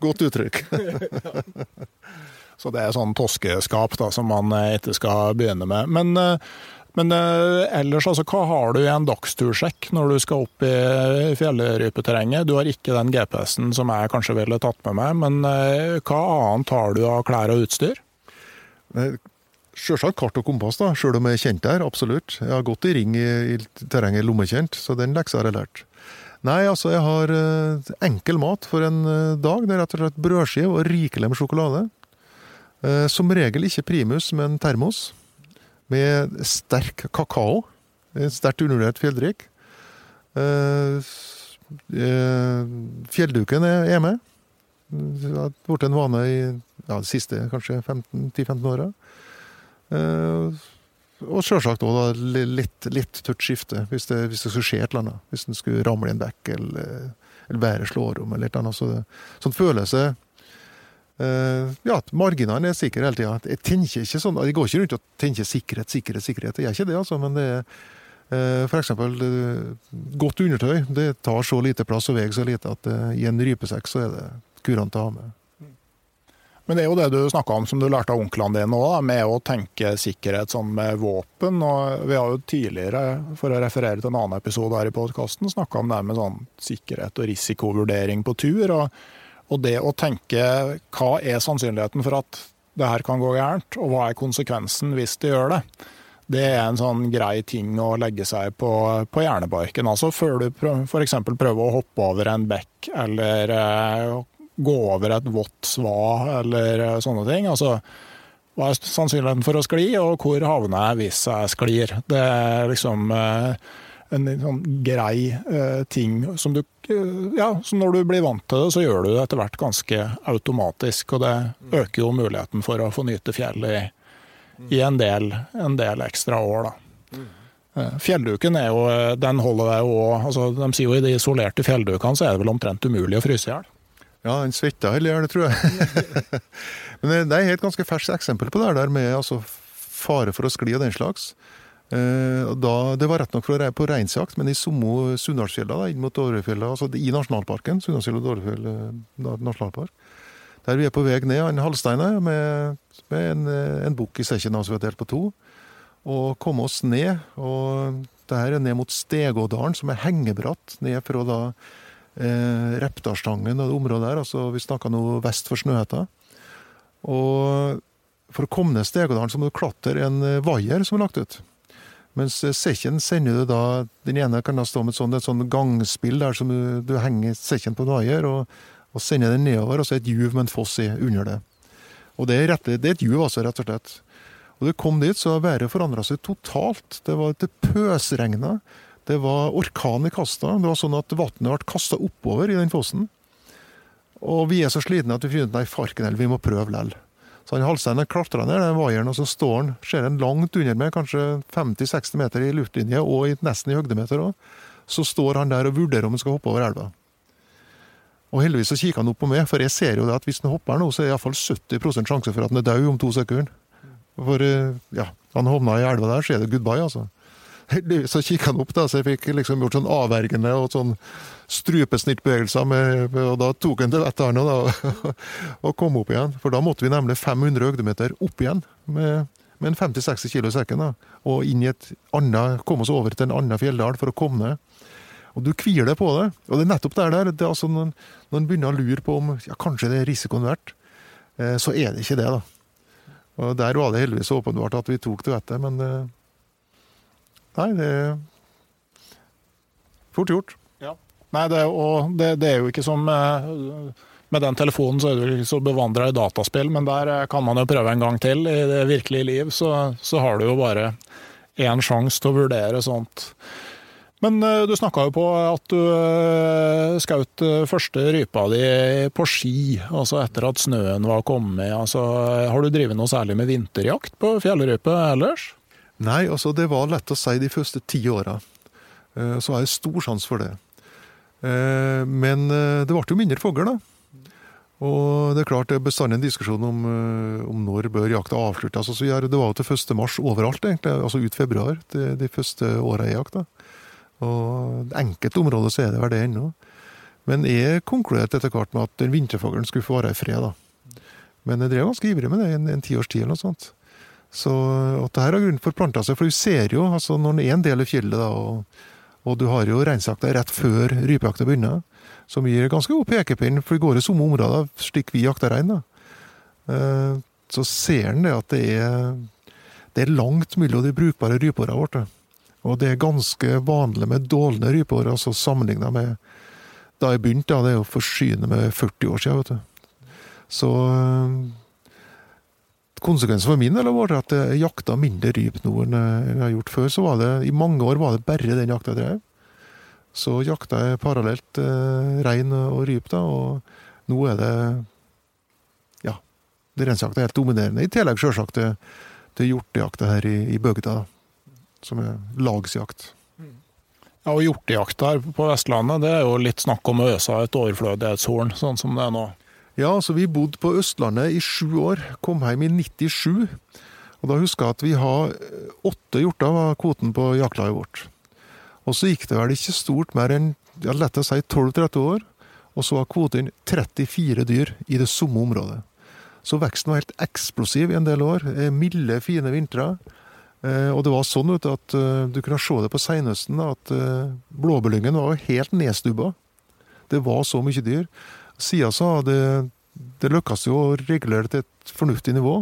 godt uttrykk. Så det er sånn toskeskap da, som man eh, ikke skal begynne med. Men, eh, men uh, ellers, altså, hva har du i en dagstursjekk når du skal opp i fjellrypeterrenget? Du har ikke den GPS-en som jeg kanskje ville tatt med meg, men hva annet har du av klær og utstyr? Sjølsagt kart og kompass, da, sjøl om jeg er kjent der, absolutt. Jeg har gått i ring i, i terrenget lommekjent, så den leksa har jeg lært. Nei, altså, jeg har uh, enkel mat for en uh, dag. Det er rett og slett brødskive og rikelig med sjokolade. Uh, som regel ikke primus, men termos. Med sterk kakao. Sterkt undervurdert fjelldrikk. Fjellduken er med. Det har blitt en vane i ja, de siste kanskje 10-15 åra. Uh, og sjølsagt òg litt, litt tørt skifte, hvis det, hvis det skulle skje et eller annet. Hvis den skulle ramle i en bekk, eller, eller været slår om, eller et eller annet. Så det, sånn følelse Ja, marginene er sikre hele tida. Jeg tenker ikke sånn, jeg går ikke rundt og tenker sikkerhet, sikkerhet, sikkerhet. Jeg gjør ikke det, altså. Men det er uh, for eksempel godt undertøy. Det tar så lite plass og veier så lite at i en rypesekk så er det kurant å ha med. Men det er jo det du snakka om som du lærte av onklene dine òg, med å tenke sikkerhet sånn med våpen. Og vi har jo tidligere, for å referere til en annen episode her i podkasten, snakka om det med sånn sikkerhet og risikovurdering på tur. Og, og, det å tenke hva er sannsynligheten for at det her kan gå gærent, og hva er konsekvensen hvis det gjør det. Det er en sånn grei ting å legge seg på, på hjernebarken. Altså før du f.eks. prøver å hoppe over en bekk eller eh, gå over et vått sva eller sånne ting. Altså, hva er sannsynligheten for å skli, og hvor havner jeg hvis jeg sklir? Det er liksom eh, en sånn grei eh, ting som du Ja, så når du blir vant til det, så gjør du det etter hvert ganske automatisk. Og det øker jo muligheten for å få nyte fjellet i, i en, del, en, del, ekstra år, da. Eh, fjellduken er jo, den holder deg jo altså De sier jo i de isolerte fjelldukene så er det vel omtrent umulig å fryse i hjel. Ja, han svetta heller gjør det, tror jeg. Men det er et ganske ferskt eksempel på det der med altså, fare for å skli og den slags. Eh, da, det var rett nok for å på reinsjakt, men i Sommo Sunndalsfjella, inn mot Dårøyfjella, altså i nasjonalparken, Sunndalsfjell og Dårøyfjell eh, nasjonalpark, der vi er på vei ned han halvsteinet med, med en, en bukk i sekken vi har delt på to, og komme oss ned. og det her er ned mot Stegådalen, som er hengebratt ned fra da eh, Repdalstangen og det området der. altså Vi snakka nå vest for Snøhetta. Og for å komme ned Stegodalen så må du klatre en eh, vaier som er lagt ut. Mens eh, sekken sender du da Den ene kan da stå med et sånt, et sånt gangspill der som du, du henger sekken på en vaier og, og sender den nedover, og så er et juv med en foss i under det. Og det er, rett, det er et juv, altså, rett og slett. Og du kom dit, så været forandra seg totalt. Det var det pøsregna. Det var orkan i kasta. Det var sånn at vannet ble kasta oppover i den fossen. Og vi er så slitne at vi finner ut nei, farken heller, vi må prøve likevel. Så han Halstein klatrer ned den vaieren, og så står han, ser han langt under meg, kanskje 50-60 meter i luftlinje, og nesten i høydemeter òg. Så står han der og vurderer om han skal hoppe over elva. Og heldigvis så kikker han opp på meg, for jeg ser jo det at hvis han hopper nå, så er det iallfall 70 sjanse for at han er død om to sekunder. For eh, ja, han havna i elva der, så er det goodbye, altså. Så kikka han opp, da, så jeg fikk liksom gjort sånn avvergende og sånn strupesnittbevegelser, med, og da tok han til vettet, han og, og kom opp igjen. For da måtte vi nemlig 500 høydemeter opp igjen med, med en 50-60 kilo sekken. da, Og inn i et annet, komme oss over til en annen fjelldal for å komme ned. Og du kvier deg på det. Og det er nettopp der, der det er altså når, når en begynner å lure på om ja, kanskje det er risikoen verdt, eh, så er det ikke det, da. Og Der var det heldigvis åpenbart at vi tok til vettet, men eh, Nei, det er fort gjort. Ja. Nei, det, og det, det, er jo ikke som eh, Med den telefonen så er du ikke så bevandra i dataspill, men der eh, kan man jo prøve en gang til. I det virkelige liv så, så har du jo bare én sjanse til å vurdere sånt. Men eh, du snakka jo på at du skjøt første rypa di på ski, altså etter at snøen var kommet. Altså, har du drevet noe særlig med vinterjakt på fjellrype ellers? Nei, altså det var lett å si de første ti åra. Eh, så har jeg stor sjanse for det. Eh, men eh, det ble jo mindre fugl, da. Og det er klart det er bestandig en diskusjon om, om når bør jakta avsluttes. Altså, det var jo til 1. mars overalt, egentlig. Altså ut februar, de, de første åra i jakta. Og enkelte områder så er det vel det ennå. Men jeg konkluderte etter hvert med at den vinterfuglen skulle få være i fred, da. Men jeg drev ganske ivrig med det i en, en tiårs tid eller noe sånt. Så at det her har grunnen forplanta seg, for du ser jo altså når det er en del i fjellet, da, og, og, du har jo reinsjakta rett før rypejakta begynner, som gir ganske god pekepinn, for det går i samme områder slik vi jakter rein. Eh, så ser en det at det er, det er langt mellom de brukbare rypeåra våre. Og det er ganske vanlig med dårlige rypeår, altså sammenligna med da jeg begynte. Da, det er jo forsyne med 40 år siden. vet du. Så Konsekvensen for min del var at jeg jakta mindre ryp nå enn jeg har gjort før. Så var det, I mange år var det bare den jakta jeg drev. Så jakta jeg parallelt eh, rein og ryp, da, og nå er det ja, det reinsjakta er helt dominerende. I tillegg sjølsagt til, hjortejakta her i, i bygda, som er lagsjakt. Ja, og Hjortejakt her på Vestlandet det er jo litt snakk om å øse et overflødighetshorn, sånn som det er nå. Ja, så vi bodde på Østlandet i sju år. Kom hjem i 97. Og da husker jeg at vi har eh, åtte hjorter, var kvoten på jaktlaget vårt. Og så gikk det vel ikke stort mer enn ja, lett å si 12-30 år, og så var kvoten 34 dyr i det samme området. Så veksten var helt eksplosiv i en del år. Eh, milde, fine vintre. Eh, og det var sånn at du kunne se det på seinhøsten, at blåbærlyngen var helt nedstubba. Det var så mye dyr. Sida så har det, det lykkes jo å regulere til et fornuftig nivå.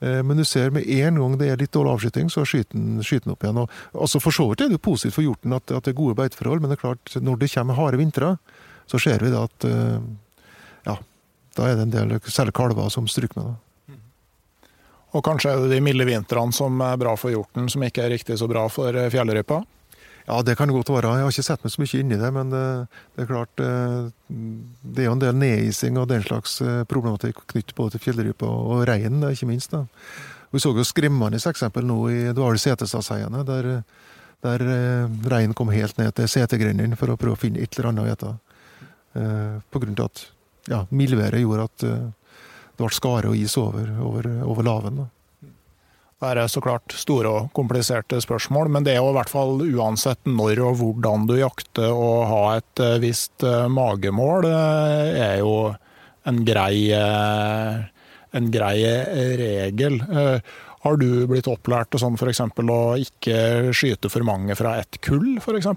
Eh, men du ser med en gang det er litt dårlig avskyting, så skyter den opp igjen. Og, altså For så vidt er det jo positivt for hjorten at, at, det er gode beiteforhold, men det er klart, når det kommer harde vintre, så ser vi det at eh, ja, da er det en del, særlig kalver, som stryker med. det. Og kanskje er det de milde vintrene som er bra for hjorten, som ikke er riktig så bra for eh, fjellrypa? Ja, det kan godt være. Jeg har ikke sett meg så mye inn i det, men det, det er klart eh, Det er jo en del nedising og den slags problematikk knyttet både til fjellrypa og reinen, ikke minst. da. Vi så jo skremmende eksempel nå i det var Setesdalsheiene, der, der reinen kom helt ned til setegrendene for å prøve å finne et eller annet å spise. På grunn av at ja, mildværet gjorde at det ble skare og is over, over, over laven. Det er så klart store og kompliserte spørsmål, men det er jo i hvert fall uansett når og hvordan du jakter og ha et eh, visst eh, magemål, eh, er jo en grei, en grei regel. Har du blitt opplært til sånn f.eks. å ikke skyte for mange fra ett kull, f.eks.?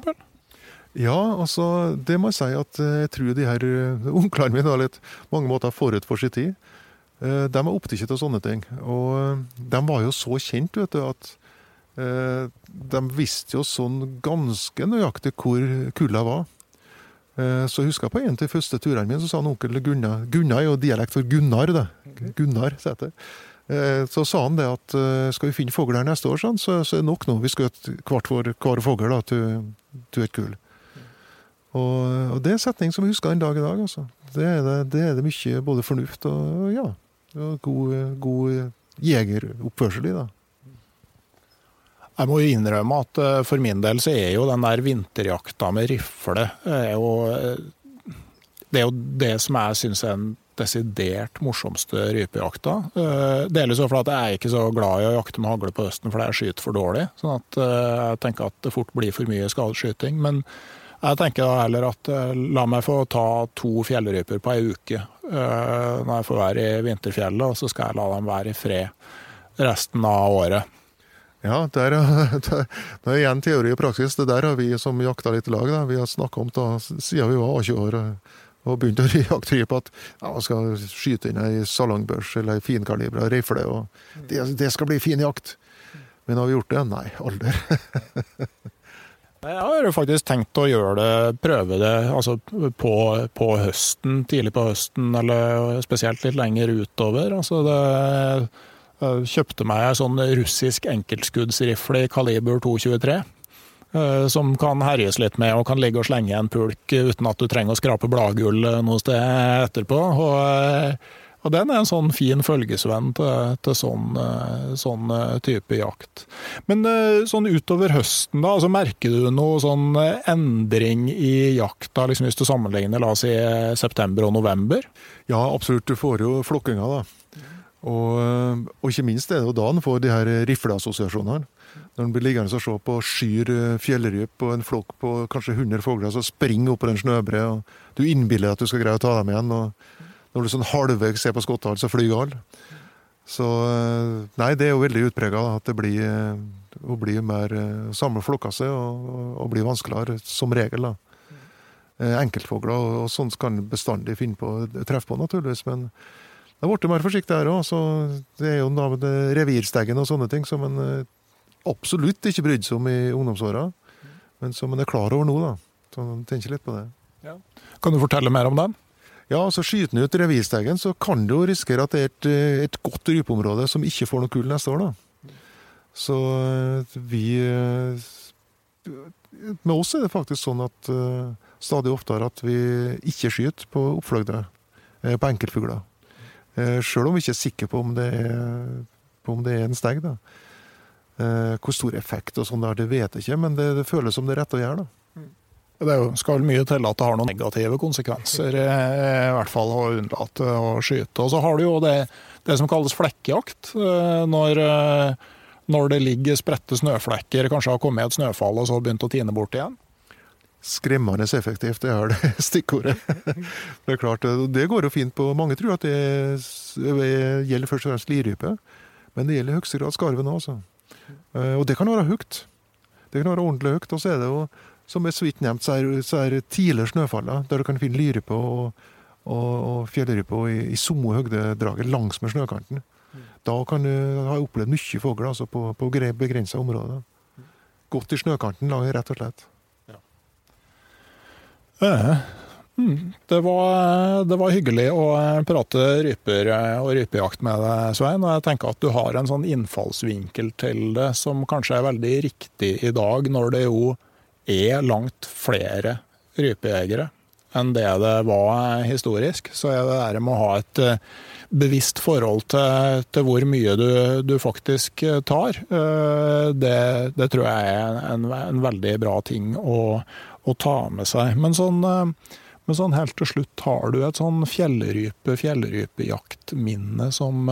Ja, altså det må jeg si at jeg tror de her onklene mine har litt mange måter forut for sin tid. Eh, de er opptatt av sånne ting. Og eh, de var jo så kjent, vet du, at eh, de visste jo sånn ganske nøyaktig hvor kulla var. Så jeg husker på en av de første turene mine, så sa han onkel Gunnar Gunnar er jo dialekt for Gunnar, det. Gunnar, heter det. Så sa han det at skal vi finne fugl her neste år, så, så er det nok nå. Vi skal hvert vår hver fugl til, til et kull. Og, og, det er en setning som jeg husker en dag i dag. altså. Det er det, det er det mye både fornuft og ja, God, god jegeroppførsel i, da. Jeg må jo innrømme at eh, for min del så er jo den der vinterjakta med rifle er eh, Det er jo det som jeg syns er den desidert morsomste rypejakta. Eh, delvis fordi jeg er ikke så glad i å jakte med hagle på høsten fordi jeg skyter for dårlig. sånn at jeg tenker at det fort blir for mye skadeskyting. Men jeg tenker da heller at la meg få ta to fjellryper på ei uke Eh, når jeg får være i vinterfjellet, og så skal jeg la dem være i fred resten av året. Ja, der, der, det er igjen teori og praksis. Det der har vi som jakta litt i lag. Da. Vi har snakka om da, siden vi var 20 år og begynte å jakte på at ja, man skal skyte inn ei salongbørs eller ei finkalibra rifle. og det, det, skal bli fin jakt. Men har vi gjort det? Nei, aldri. Jeg har faktisk tenkt å gjøre det, prøve det altså på, på, høsten, tidlig på høsten, eller spesielt litt lenger utover. Altså det, jeg kjøpte meg en sånn russisk enkeltskuddsrifle i kaliber 223. Eh, som kan herjes litt med og kan ligge og slenge en pulk uten at du trenger å skrape bladgull noe sted etterpå. Og eh, og den er en sånn fin følgesvenn til, til sånn, eh, sånn, eh, type jakt. Men eh, sånn utover høsten, da, altså merker du noe sånn endring i jakta, liksom hvis du sammenligner la oss si september og november? Ja, absolutt. Du får jo flokkinga, da. Og, og, ikke minst er det jo da en får de her rifleassosiasjonene. Når en blir liggende og se på skyr fjellryp og en flokk på kanskje 100 fugler som springer opp på en snøbre, og du innbiller at du skal greie å ta dem igjen. og når du sånn halvveis ser på Skottdal, så flyr alle. Så eh, nei, det er jo veldig utprega at det blir, å bli mer eh, Samle flokka seg og, og bli vanskeligere, som regel. da. Eh, enkeltfugler og, og sånt kan bestandig finne på treffe på, naturligvis. Men det har blitt mer forsiktig her òg. Det er jo da med revirsteggen og sånne ting som en absolutt ikke brydde seg om i ungdomsåra, men som en er klar over nå. da. Så tenker litt på det. Ja. Kan du fortelle mer om den? Ja, altså Skyter den ut revirstegen, så kan du jo risikere at det er et, eh, et godt rypeområde som ikke får noe kull neste år. da. Så eh, vi eh, Med oss er det faktisk sånn at stadig oftere at vi ikke skyter på oppfløgde, på enkeltfugler. Sjøl om vi ikke er sikre på om det er, om det er en steg. da. hvor stor effekt og sånn der, det vet jeg ikke, men det, det føles som det er rett å gjøre. da. Det skal mye til at det har noen negative konsekvenser, eh, i hvert fall å unnlate å skyte. Og så har du jo det, det som kalles flekkejakt. Eh, når, eh, når, det ligger spredte snøflekker, kanskje har kommet et snøfall og så begynt å tine bort igjen. Skremmende effektivt, det er det stikkordet. Det er klart, det går jo fint på Mange tror at det gjelder først og fremst lirype, men det gjelder i høyeste grad skarven òg, altså. Og det kan være høyt. Det kan være ordentlig høyt. Og så er det jo som er så vidt nevnt, så er, så er tidligere snøfaller, der du kan finne lyrype og, og, og fjellrype i, i samme høydedraget langsmed snøkanten. Mm. Da kan du ha opplevd mye fugl altså på, på begrensa områder. Godt i snøkanten, rett og slett. Ja. Eh, Det var, det var, hyggelig å prate ryper og rypejakt med deg, Svein. Og jeg tenker at du har en sånn innfallsvinkel til det som kanskje er veldig riktig i dag, når det jo er langt flere rypejegere enn det det var historisk. Så er det der med å ha et eh, bevisst forhold til, til hvor mye du, du, faktisk tar, eh, det, det, tror jeg er en, en veldig bra ting å, å, ta med seg. Men sånn, eh, men sånn helt til slutt, har du et sånn fjellrype, fjellrypejaktminne som,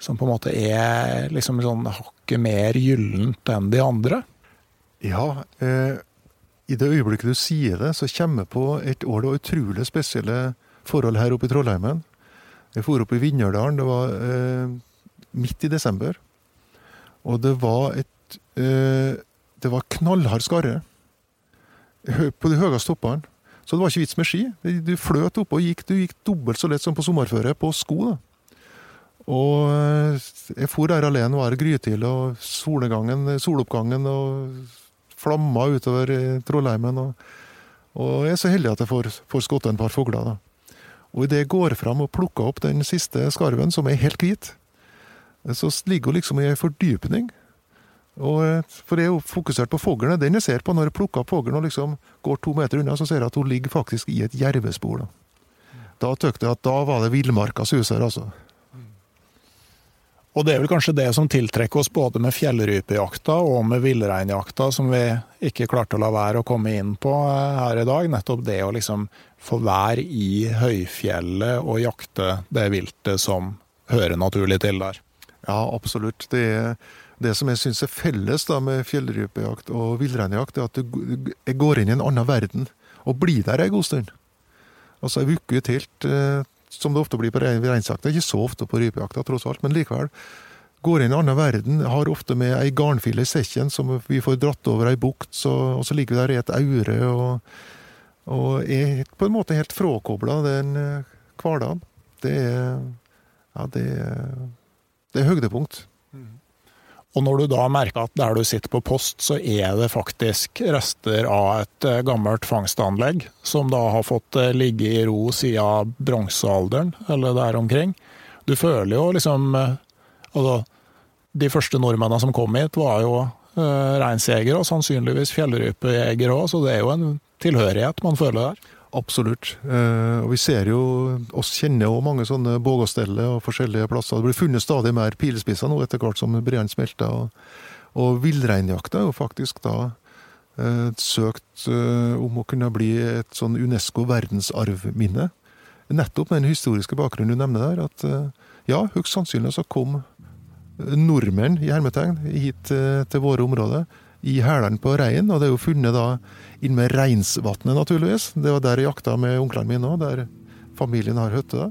som på en måte er liksom sånn hakket mer gyllent enn de andre? Ja, eh i det øyeblikket du sier det, så kommer jeg på et år det var utrolig spesielle forhold her oppe i Trollheimen. Jeg for opp i Vindjørdalen. Det var eh, midt i desember. Og det var et eh, Det var knallhard skarre på de høyeste toppene. Så det var ikke vits med ski. Du fløt oppe og gikk, du gikk dobbelt så lett som på sommerføre på sko. da. Og eh, jeg for der alene, var grytidlig, og soloppgangen og flammer utover Trollheimen. Og, og, jeg er så heldig at jeg får, får skutt en par fugler. da. Og idet jeg går fram og plukker opp den siste skarven, som er helt hvit, så ligger hun liksom i ei fordypning. Og, for jeg er jo fokusert på fuglen. Den jeg ser på når jeg plukker opp fuglen og liksom går to meter unna, så ser jeg at hun ligger faktisk i et jervespor. Da, da tykte jeg at da var det villmarka her altså. Og det er vel kanskje det som tiltrekker oss både med fjellrypejakta og med villreinjakta, som vi ikke klarte å la være å komme inn på eh, her i dag. Nettopp det å liksom få være i høyfjellet og jakte det viltet som hører naturlig til der. Ja, absolutt. Det, det som jeg syns er felles da med fjellrypejakt og villreinjakt, er at du, går inn i en annen verden og blir der ei god stund. Altså ei uke i telt som det ofte blir på reinsjakta. Ikke så ofte på rypejakta, tross alt, men likevel. Går inn i en annen verden, har ofte med ei garnfille i sekken som vi får dratt over ei bukt, så, og så ligger vi der i et aure og, og er på en måte helt frakobla den eh, hverdagen. Det er Ja, det er, det er høydepunkt. Og når du da merker at der du sitter på post, så er det faktisk rester av et eh, gammelt fangstanlegg, som da har fått eh, ligge i ro siden bronsealderen, eller der omkring. Du føler jo liksom eh, Altså, de første nordmennene som kom hit, var jo uh, reinsjegere, og sannsynligvis fjellrypejegere òg, så det er jo en tilhørighet man føler der. Absolutt. Eh, og vi ser jo, oss kjenner jo mange sånne bågåsteller og forskjellige plasser. Det blir funnet stadig mer pilespisser nå etter hvert som breen smelter. Og, og villreinjakta er jo faktisk da eh, søkt eh, om å kunne bli et sånn Unesco verdensarvminne. Nettopp med den historiske bakgrunnen du nevner der, at eh, ja, høyst sannsynlig så kom nordmenn i hermetegn hit eh, til våre områder i hælene på reinen. og det er jo funnet da inn med Reinsvatnet, naturligvis. Det var der jeg jakta med onklene mine òg, der familien har hytte.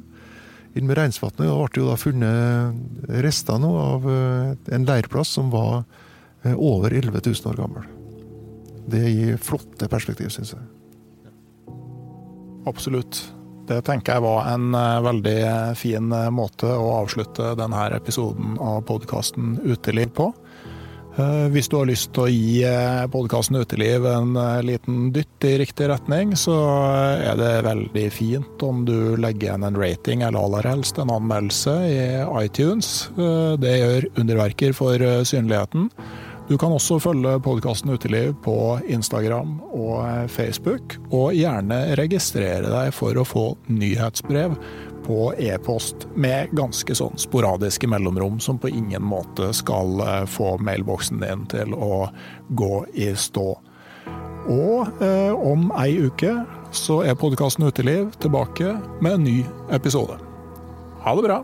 Inn med Reinsvatnet ble jo da funnet rester nå av eh, en leirplass som var eh, over 11 000 år gammel. Det gir flotte perspektiv, syns jeg. Absolutt. Det tenker jeg var en eh, veldig fin måte å avslutte denne episoden av podkasten Uteliv på. Eh, hvis du har lyst til å gi eh, podkasten Uteliv en eh, liten dytt i riktig retning, så er det veldig fint om du legger igjen en rating, eller aller helst en anmeldelse i iTunes. Det gjør underverker for synligheten. Du kan også følge podkasten Uteliv på Instagram og Facebook, og gjerne registrere deg for å få nyhetsbrev på e-post med ganske sånn sporadiske mellomrom, som på ingen måte skal eh, få mailboksen din til å gå i stå. Og eh, om ei uke så er podkasten Uteliv tilbake med en ny episode. Ha det bra!